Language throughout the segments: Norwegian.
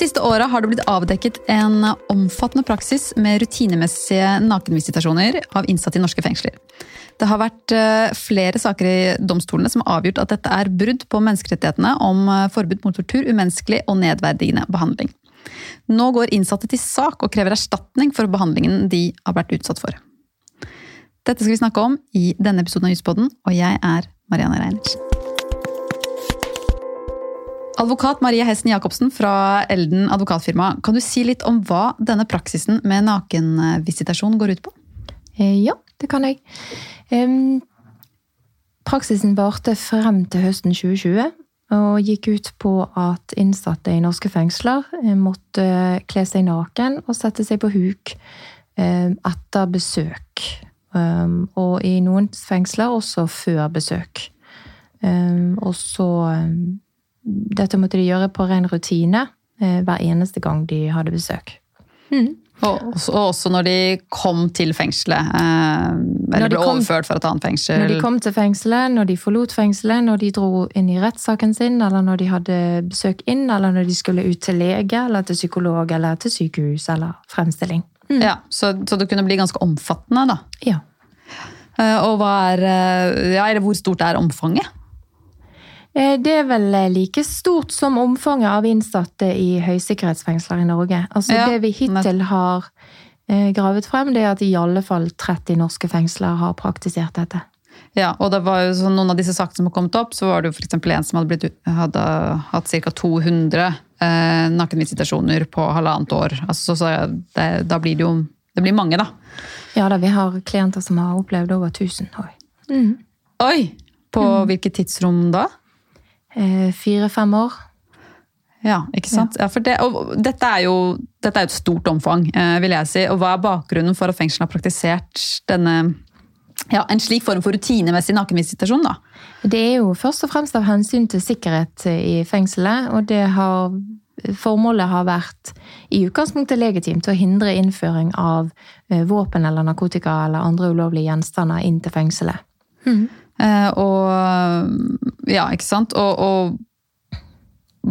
siste åra har det blitt avdekket en omfattende praksis med rutinemessige nakenvisitasjoner av innsatte i norske fengsler. Det har vært eh, flere saker i domstolene som har avgjort at dette er brudd på menneskerettighetene om eh, forbud mot tortur, umenneskelig og nedverdigende behandling. Nå går innsatte til sak og krever erstatning for behandlingen de har vært utsatt for. Dette skal vi snakke om i denne episoden av Juspodden, og jeg er Marianne Reinertsen. Advokat Marie Hesten Jacobsen fra Elden advokatfirma, kan du si litt om hva denne praksisen med nakenvisitasjon går ut på? Eh, ja, det kan jeg. Praksisen varte frem til høsten 2020 og gikk ut på at innsatte i norske fengsler eh, måtte kle seg naken og sette seg på huk etter besøk. Og i noen fengsler også før besøk. Og så dette måtte de gjøre på ren rutine eh, hver eneste gang de hadde besøk. Mm. Og, også, også, når de kom til fengselet? Eh, eller ble kom, overført fra et annet fengsel? Når de kom til fengselet, når de forlot fengselet, når de dro inn i rettssaken sin, eller når de hadde besøk inn, eller når de skulle ut til lege, eller til psykolog, eller til sykehus, eller fremstilling. Mm. Ja, så, så, det kunne bli ganske omfattende, da? Ja. Eh, og hva er, ja, hvor stort er omfanget? Eh, det er vel eh, like stort som omfanget av innsatte i høysikkerhetsfengsler i Norge. Altså ja, Det vi hittil har eh, gravet frem, det er at i alle fall 30 norske fengsler har praktisert dette. Ja, og det var jo så noen av disse sakene som har kommet opp, så var det jo f.eks. en som hadde, blitt, hadde hatt ca. 200 eh, nakenvisitasjoner på halvannet år. Altså, så det, da blir det jo Det blir mange, da. Ja da, vi har klienter som har opplevd over 1000. Oi! Mm. Oi! På mm. hvilket tidsrom da? Eh, fire-fem år. Ja, ikke sant. Ja. Ja, det, dette, er jo, dette er et stort omfang, eh, vil jeg si. Og hva er bakgrunnen for at fengselet har praktisert denne, ja, en slik form for rutinemessig nakenvisitasjon? da? Det er jo først og fremst av hensyn til sikkerhet i fengselet. Og det har, formålet har vært i utgangspunktet legitimt å hindre innføring av eh, våpen eller narkotika eller andre ulovlige gjenstander inn til fengselet. Mm. Eh, og Ja, ikke sant? Og, og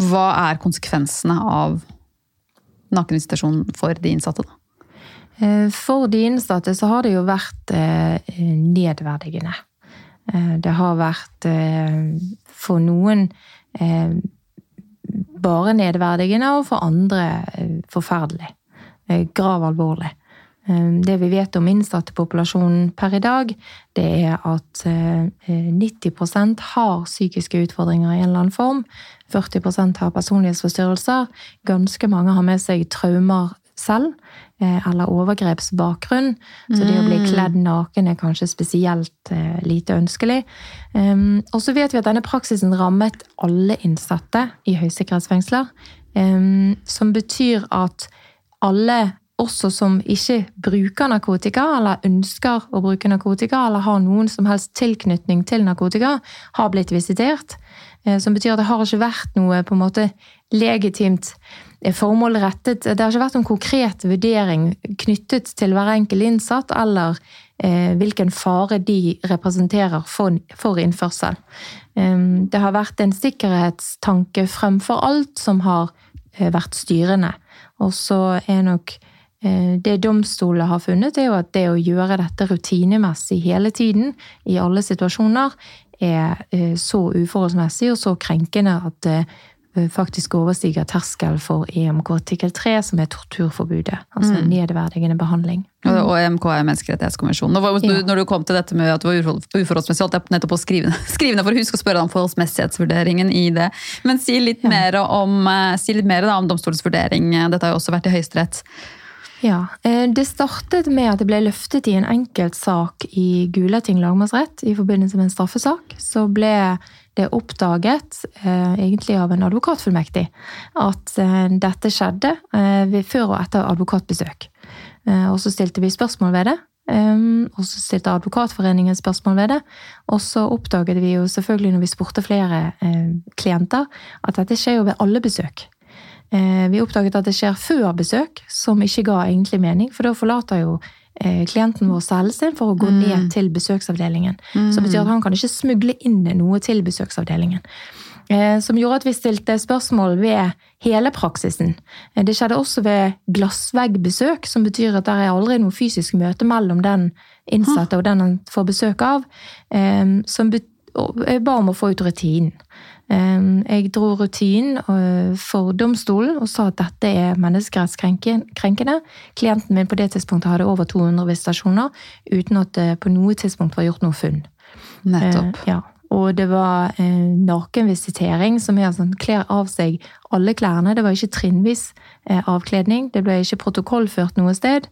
hva er konsekvensene av nakenvisitasjon for de innsatte, da? Eh, for de innsatte så har det jo vært eh, nedverdigende. Det har vært for noen bare nedverdigende, og for andre forferdelig. Grav alvorlig. Ehm, det vi vet om innsattepopulasjonen per i dag, det er at 90 eh, har psykiske utfordringer i en eller annen form. 40% har personlighetsforstyrrelser. Ganske mange har med seg traumer selv, eh, eller overgrepsbakgrunn. Så det å bli mm. kledd naken er kanskje spesielt eh, lite ønskelig. Ehm, og så vet vi at denne praksisen rammet alle innsatte i høysikkerhetsfengsler. Ehm, som betyr at alle også som ikke bruker narkotika, eller ønsker å bruke narkotika, eller har noen som helst tilknytning til narkotika, har blitt visitert. Eh, som betyr at det har ikke vært noe på en måte legitimt eh, formål rettet Det har ikke vært noen konkret vurdering knyttet til hver enkelt innsatt, eller eh, hvilken fare de representerer for, innførsel. Det har vært en sikkerhetstanke fremfor alt som har vært styrende. Og så er nok det domstoler har funnet, er jo at det å gjøre dette rutinemessig hele tiden, i alle situasjoner, er eh, så uforholdsmessig og så krenkende at det eh, faktisk overstiger terskel for EMK artikkel 3, som er torturforbudet. Altså mm. nedverdigende behandling. Mm. Og EMK er menneskerettighetskonvensjonen. Når, ja. når du kom til dette med at det var uforholdsmessig, holdt jeg nettopp å skrive, skrive for å huske å spørre om forholdsmessighetsvurderingen i det. Men si litt ja. mer om, si litt mer da, om domstolens vurdering. Dette har jo også vært i Høyesterett. Ja, eh, Det startet med at det ble løftet i en enkelt sak i Gulating lagmannsrett i forbindelse med en straffesak. Så ble det oppdaget, eh, egentlig av en advokatfullmektig, at eh, dette skjedde før og etter advokatbesøk. Og så stilte vi spørsmål ved det. Og så stilte Advokatforeningen spørsmål ved det. Og så oppdaget vi jo selvfølgelig når vi spurte flere klienter, at dette skjer jo ved alle besøk. Eh, vi oppdaget at det skjer før besøk, som ikke ga egentlig mening. For da forlater jo eh, klienten vår cellen sin for å gå mm. ned til besøksavdelingen. Mm. Så det betyr at han kan ikke smugle inn noe til besøksavdelingen. eh, som gjorde at vi stilte spørsmål ved hele praksisen. Det skjedde også ved glassveggbesøk, som betyr at det er aldri noe fysisk møte mellom den innsatte og den han får besøk av. Som Som jeg ba om å få ut rutinen. Jeg dro rutinen for domstolen og sa at dette er menneskerettskrenkende. Klienten min på det tidspunktet hadde over 200 visitasjoner uten at det på noe tidspunkt var gjort noe funn. Nettopp. Ja. Og det var eh, nakenvisitering, som er sånn kler av seg alle klærne. Det var ikke trinnvis eh, avkledning. Det ble ikke protokollført noe sted.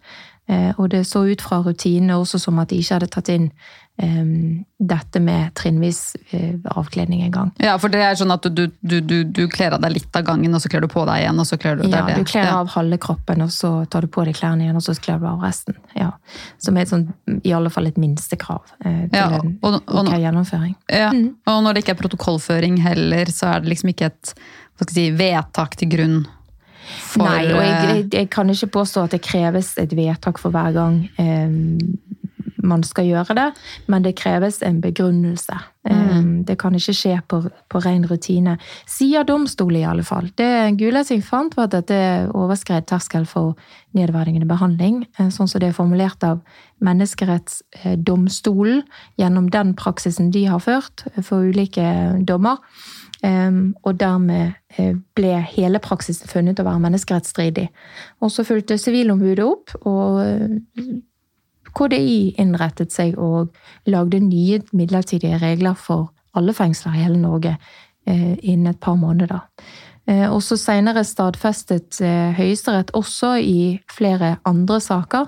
Eh, og det så ut fra rutinene også som at de ikke hadde tatt inn dette med trinnvis uh, avkledning engang. Ja, for det er sånn at du, du, du, du kler av deg litt av gangen, og så kler du på deg igjen, og så kler du Ja, det. du kler Ja. av halve kroppen, og så tar du på deg klærne igjen, og så kler du av resten. Ja. Som er et sånt, i alle fall et minstekrav uh, til Ja, en og- en ok gjennomføring. Ja, og når det ikke er protokollføring heller, så er det liksom ikke et si, vedtak til grunn for Nei, og jeg, eh, jeg, jeg kan ikke påstå at det kreves et vedtak for hver gang eh, man skal gjøre det, men det kreves en begrunnelse. Mm. det kan ikke skje på, på ren rutine. Sier domstolen i alle fall. Det Gulating fant, var at dette overskred terskel for nedverdigende behandling, eh, sånn som det er formulert av Menneskerettsdomstolen gjennom den praksisen de har ført for ulike dommer. Um, og dermed eh, ble hele praksisen funnet å være menneskerettsstridig. Og så fulgte Sivilombudet opp, og eh, KDI innrettet seg og lagde nye midlertidige regler for alle fengsler i hele Norge eh, innen et par måneder. Også og senere stadfestet eh, Høyesterett også i flere andre saker,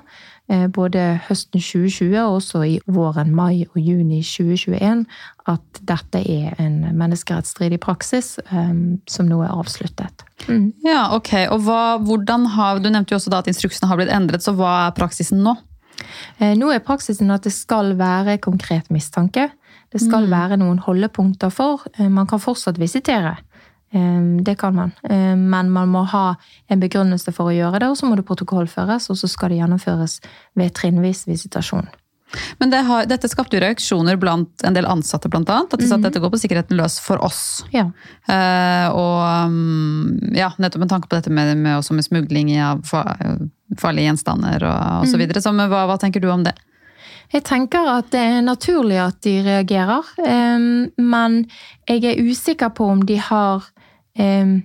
eh, både høsten 2020 og også i våren, mai og juni 2021, at dette er en menneskerettsstridig praksis eh, som nå er avsluttet. Mm. Ja, ok. Og hva, hvordan har, Du nevnte jo også at instruksene har blitt endret, så hva er praksisen nå? Eh, Nå er praksisen at det skal være konkret mistanke. Det skal være noen holdepunkter for. Eh, Man kan fortsatt visitere. Eh, Det kan man. Men man må ha en begrunnelse for å gjøre det, og så må det protokollføres, og så skal det gjennomføres ved trinnvis visitasjon. Men det har, dette skapte jo reaksjoner blant en del ansatte, blant annet. At de sa at dette går på sikkerheten løs for oss. Ja. Uh, og mm, ja, nettopp med tanke på dette med, med, med smugling av farlige gjenstander og, og så videre. Så, men hva, hva tenker du om det? Jeg tenker at det er naturlig at de reagerer, um, men jeg er usikker på om de har um,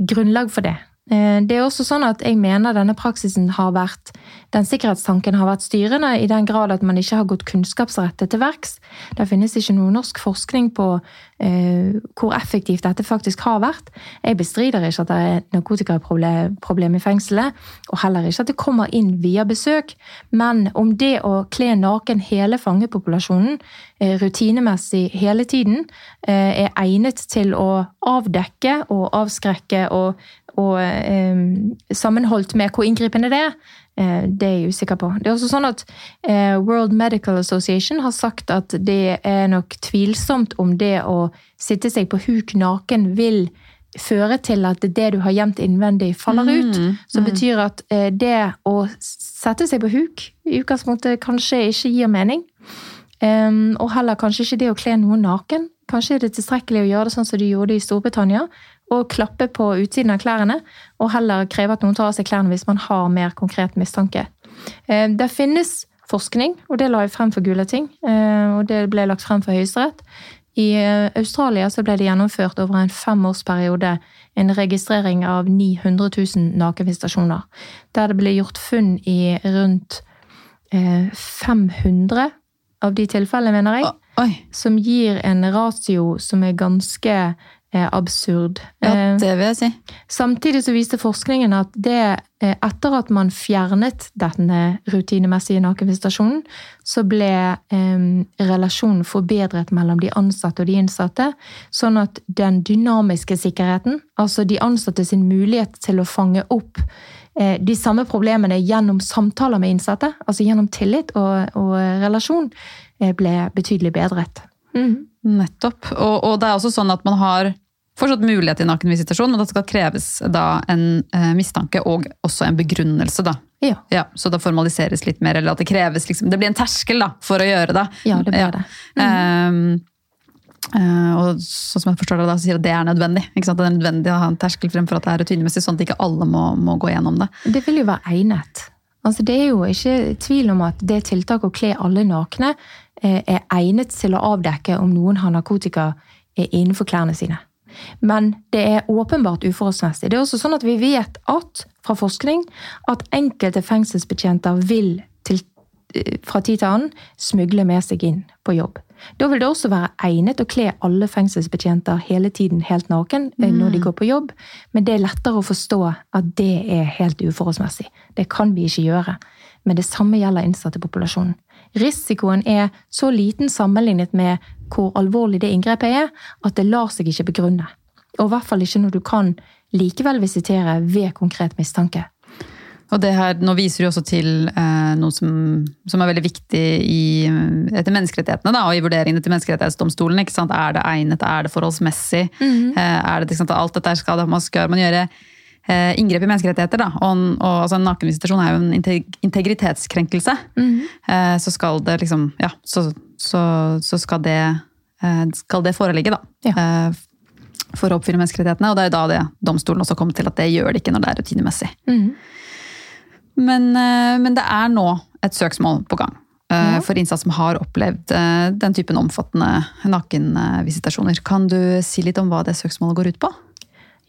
grunnlag for det. Eh, Det er også sånn at jeg mener denne praksisen har vært Den sikkerhetstanken har vært styrende i den grad at man ikke har gått kunnskapsrettet til verks. Det finnes ikke noe norsk forskning på eh, hvor effektivt dette faktisk har vært. Jeg bestrider ikke at det er narkotikaproblem i fengselet, og heller ikke at det kommer inn via besøk. Men om det å kle naken hele fangepopulasjonen eh, rutinemessig hele tiden eh, er egnet til å avdekke og avskrekke og, og eh, sammenholdt med hvor inngripende det er, eh, det er jeg usikker på. Det er også sånn at eh, World Medical Association har sagt at det er nok tvilsomt om det å sitte seg på huk naken vil føre til at det du har gjemt innvendig, faller ut. Som betyr at eh, det å sette seg på huk i utgangspunktet kanskje ikke gir mening. Um, og heller kanskje ikke det å kle noen naken. Kanskje er det tilstrekkelig å gjøre det sånn som de gjorde i Storbritannia, og klappe på utsiden av klærne, og heller kreve at noen tar av seg klærne hvis man har mer konkret mistanke. Eh, Det finnes forskning, og det la jeg frem for Gulating, eh, og det ble lagt frem for Høyesterett. I eh, Australia så ble det gjennomført over en femårsperiode en registrering av 900 000 nakenvisitasjoner, der det ble gjort funn i rundt eh, 500 av de tilfellene, mener jeg Oi, som gir en ratio som er ganske absurd. ja, Eh, det vil jeg si. Samtidig så viste forskningen at det, eh, etter at man fjernet denne rutinemessige nakenvisitasjonen, så ble eh, relasjonen forbedret mellom de ansatte og de innsatte, sånn at den dynamiske sikkerheten, altså de ansatte sin mulighet til å fange opp eh, de samme problemene gjennom samtaler med innsatte, altså gjennom tillit og, og relasjon, eh, ble betydelig bedret. Mm. Nettopp. Og, og det er også sånn at man har fortsatt mulighet til nakenvisitasjon, men det skal kreves da en eh, mistanke og også en begrunnelse, da. Ja. Ja, så det formaliseres litt mer, eller at det kreves liksom Det blir en terskel da, for å gjøre det. Ja, det blir det. Ehm, Eh, og sånn som jeg forstår det da, så sier at det er nødvendig. Ikke sant? Det er nødvendig å ha en terskel fremfor at det er rutinemessig, sånn at ikke alle må, må gå gjennom det. Det vil jo være egnet. Altså, det er jo ikke tvil om at det tiltaket å kle alle nakne eh, er egnet til å avdekke om noen har narkotika eh, innenfor klærne sine. Men det er åpenbart uforholdsmessig. Det er også sånn at Vi vet at fra forskning at enkelte fengselsbetjenter vil til, eh, fra tid til annen smugle med seg inn på jobb. Da vil det også være egnet å kle alle fengselsbetjenter hele tiden helt naken mm. når de går på jobb, men det er lettere å forstå at det er helt uforholdsmessig. Det kan vi ikke gjøre. Men det samme gjelder innsatte i populasjonen. Risikoen er så liten sammenlignet med hvor alvorlig det inngrepet er, at det lar seg ikke begrunne. Og i hvert fall ikke når du kan likevel visitere ved konkret mistanke. Og det her, Nå viser du også til eh, noe som, som, er veldig viktig i, etter menneskerettighetene da, og i vurderingene til Menneskerettighetsdomstolen. Er det egnet, er det forholdsmessig? Mm -hmm. eh, er det, sant, Alt dette skal man, skal man gjøre eh, inngrep i menneskerettigheter. da, og, og altså, En nakenvisitasjon er jo en integritetskrenkelse. Mm -hmm. så skal det liksom Ja, så, så, så skal, det, eh, skal det foreligge, da. Ja. Eh, for å oppfylle menneskerettighetene. Og det er jo da det, domstolen også kommer til at det gjør det ikke når det er rutinemessig. Mm. Men, eh, men, det er nå et søksmål på gang. Eh, ja. For innsatte som har opplevd eh, den typen omfattende nakenvisitasjoner. Kan du si litt om hva det søksmålet går ut på?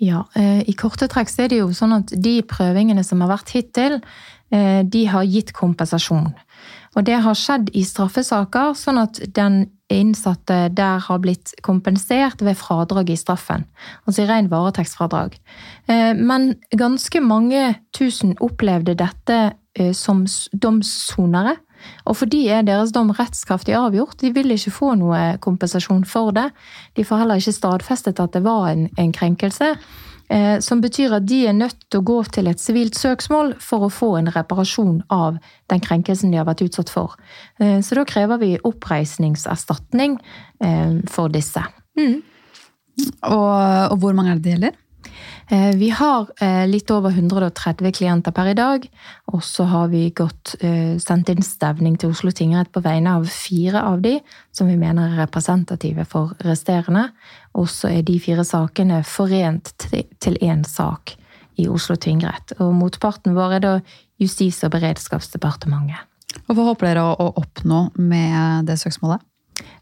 Ja, I korte trekk er det jo sånn at de prøvingene som har vært hittil, de har gitt kompensasjon. Og det har skjedd i straffesaker, sånn at den innsatte der har blitt kompensert ved fradrag i straffen. Altså i ren varetektsfradrag. Eh, men ganske mange tusen opplevde dette eh, som domssonere. Og for de er deres dom rettskraftig avgjort. De vil ikke få noe kompensasjon for det. De får heller ikke stadfestet at det var en, en krenkelse. Eh, som betyr at de er nødt til å gå til et sivilt søksmål for å få en reparasjon av den krenkelsen de har vært utsatt for. Eh, så da krever vi oppreisningserstatning eh, for disse. Mm. Og, og, hvor mange er det det gjelder? Eh, vi har eh, litt over 130 klienter per i dag. Og så har vi gått, eh, sendt inn stevning til Oslo tingrett på vegne av fire av de, som vi mener er representative for resterende. Og så er de fire sakene forent til én sak i Oslo tingrett. Og motparten vår er da Justis- og beredskapsdepartementet. Og Hva håper dere å oppnå med det søksmålet?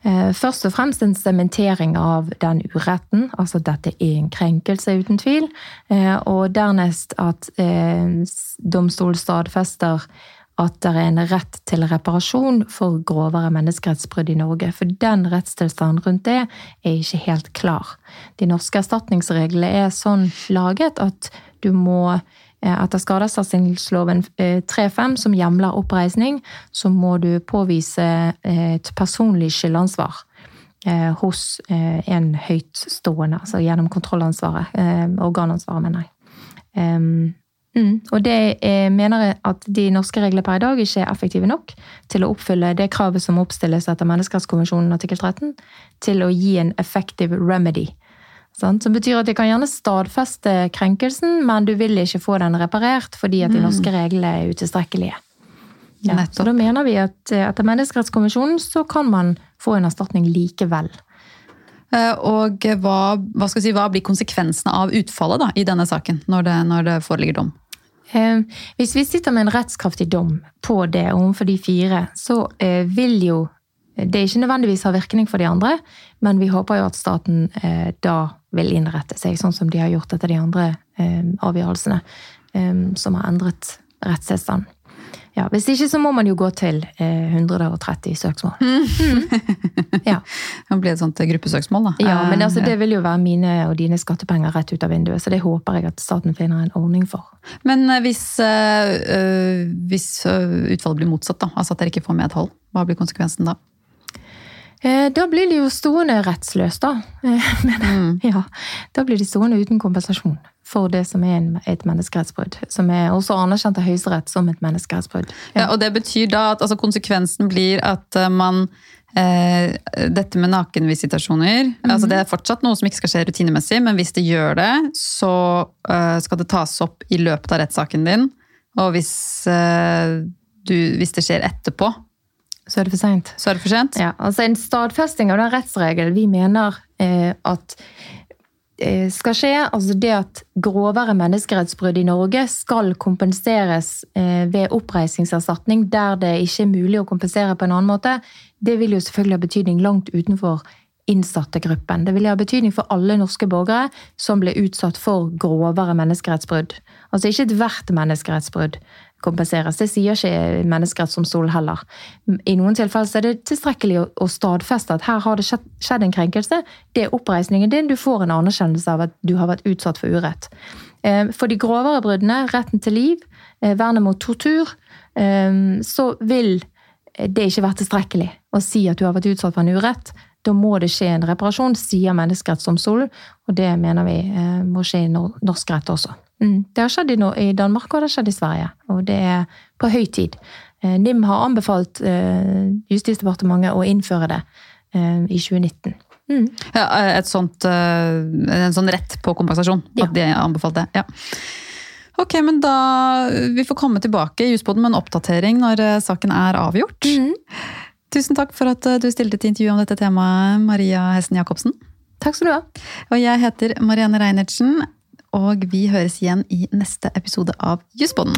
Eh, først og fremst en sementering av den uretten, altså dette er en krenkelse, uten tvil. Eh, og dernest at eh, domstolen stadfester at det er en rett til reparasjon for grovere menneskerettsbrudd i Norge. For den rettstilstanden rundt det er ikke helt klar. De norske erstatningsreglene er sånn laget at du må etter skadeserstatningsloven 3-5, som hjemler oppreisning, så må du påvise eh, et personlig skyldansvar hos en høytstående, altså gjennom kontrollansvaret. Organansvaret, mener jeg. Mm. Og det er, mener jeg at de norske reglene per i dag ikke er effektive nok til å oppfylle det kravet som oppstilles etter Menneskerettskonvensjonen artikkel 13, til å gi en effective remedy Sant? Som betyr at de kan gjerne stadfeste krenkelsen, men du vil ikke få den reparert fordi at de mm. norske reglene er utilstrekkelige. Ja, så da mener vi at eh, etter Menneskerettskonvensjonen så kan man få en erstatning likevel. Eh, og hva, hva, si, hva blir konsekvensene av utfallet da, i denne saken, når det, når det foreligger dom? Eh, hvis vi sitter med en rettskraftig dom på det overfor de fire, så vil jo det ikke nødvendigvis ha virkning for de andre, men vi håper jo at staten eh, da vil innrette seg sånn som de har gjort etter de andre eh, avgjørelsene eh, som har endret rettstilstanden. Ja, hvis ikke så må man jo gå til 130 søksmål. Mm. ja. Det blir et sånt gruppesøksmål, da. Ja, men altså, det vil jo være mine og dine skattepenger rett ut av vinduet, så det håper jeg at staten finner en ordning for. Men hvis, øh, hvis utfallet blir motsatt, da, altså at dere ikke får medhold, hva blir konsekvensen da? Eh, da blir de jo stående rettsløse, da. Eh, men, mm. ja, da blir de stående uten kompensasjon for det som er et menneskerettsbrudd. Som er også anerkjent av Høyesterett som et menneskerettsbrudd. Ja. ja. og det betyr da at altså, konsekvensen blir at eh, man eh, Dette med nakenvisitasjoner mm altså Det er fortsatt noe som ikke skal skje rutinemessig, men hvis det gjør det, så eh, skal det tas opp i løpet av rettssaken din. Og hvis, eh, du, hvis det skjer etterpå, så er det for seint. Så er det for sent? Ja, altså En stadfesting av den rettsregelen vi mener eh, at eh, skal skje, altså det at grovere menneskerettsbrudd i Norge skal kompenseres eh, ved oppreisningserstatning der det ikke er mulig å kompensere på en annen måte, det vil jo selvfølgelig ha betydning langt utenfor innsattegruppen. Det vil ha betydning for alle norske borgere som ble utsatt for grovere menneskerettsbrudd. Altså ikke ethvert menneskerettsbrudd kompenseres. Det sier ikke Menneskerettsdomstolen heller. I noen tilfeller er det tilstrekkelig å stadfeste at her har det skjedd en krenkelse. Det er oppreisningen din. Du får en anerkjennelse av at du har vært utsatt for urett. Eh, for de grovere bruddene, retten til liv, eh, vernet mot tortur, eh, så vil det ikke være tilstrekkelig å si at du har vært utsatt for en urett. Da må det skje en reparasjon, sier Menneskerettsdomstolen, og det mener vi må skje i norsk rett også. Mm. Det har skjedd i, Danmark og det har skjedd i Sverige, og det er på høy tid. Eh, NIM har anbefalt eh, Justisdepartementet å innføre det eh, i 2019. Mm. Ja, et sånt, en sånn rett på kompensasjon? Ja. At de har anbefalt det? Ja. Ok, men da Vi får komme tilbake i Juspodden med en oppdatering når saken er avgjort. Mm. Tusen takk for at du stilte til intervju om dette temaet, Maria Hessen Jacobsen. Takk skal du ha. Og jeg heter Marianne Reinertsen og vi høres igjen i neste episode av Jusbonden.